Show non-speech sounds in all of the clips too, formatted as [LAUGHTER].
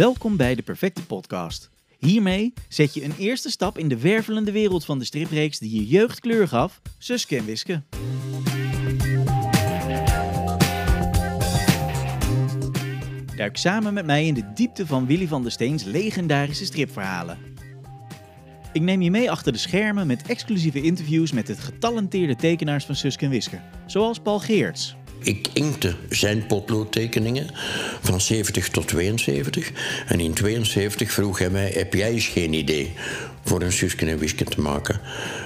Welkom bij de Perfecte Podcast. Hiermee zet je een eerste stap in de wervelende wereld van de stripreeks die je jeugd kleur gaf, Suske en Wiske. Duik samen met mij in de diepte van Willy van der Steens legendarische stripverhalen. Ik neem je mee achter de schermen met exclusieve interviews met het getalenteerde tekenaars van Suske en Wiske, zoals Paul Geerts. Ik inkte zijn potloodtekeningen van 70 tot 72. En in 72 vroeg hij mij: Heb jij eens geen idee voor een Suske en Wiske te maken?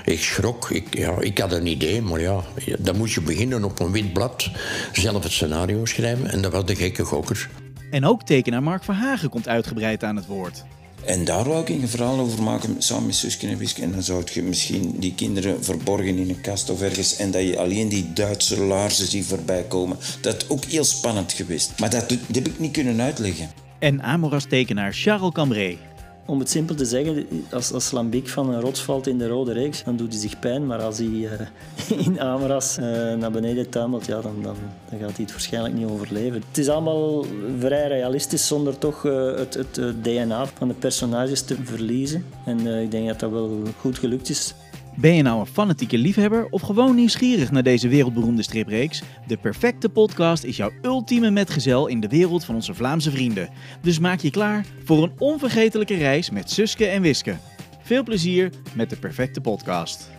Ik schrok. Ik, ja, ik had een idee, maar ja, dan moet je beginnen op een wit blad, zelf het scenario schrijven. En dat was de gekke gokker. En ook tekenaar Mark Verhagen komt uitgebreid aan het woord. En daar wou ik een verhaal over maken samen met Suske en Wiske. En dan zou je misschien die kinderen verborgen in een kast of ergens. En dat je alleen die Duitse laarzen ziet voorbij komen. Dat is ook heel spannend geweest. Maar dat, heb ik niet kunnen uitleggen. En Amoras tekenaar Charles Cambré. Om het simpel te zeggen, als, als Lambiek van een rots valt in de rode reeks, dan doet hij zich pijn. Maar als hij uh, [LAUGHS] in Ameras uh, naar beneden tuimelt, ja, dan, dan, dan, gaat hij het waarschijnlijk niet overleven. Het is allemaal vrij realistisch zonder toch uh, het, het DNA van de personages te verliezen. En ik denk dat dat wel goed gelukt is. Ben je nou een fanatieke liefhebber of gewoon nieuwsgierig naar deze wereldberoemde stripreeks? De perfecte podcast is jouw ultieme metgezel in de wereld van onze Vlaamse vrienden. Dus maak je klaar voor een onvergetelijke reis met Suske en Wiske. Veel plezier met de perfecte podcast.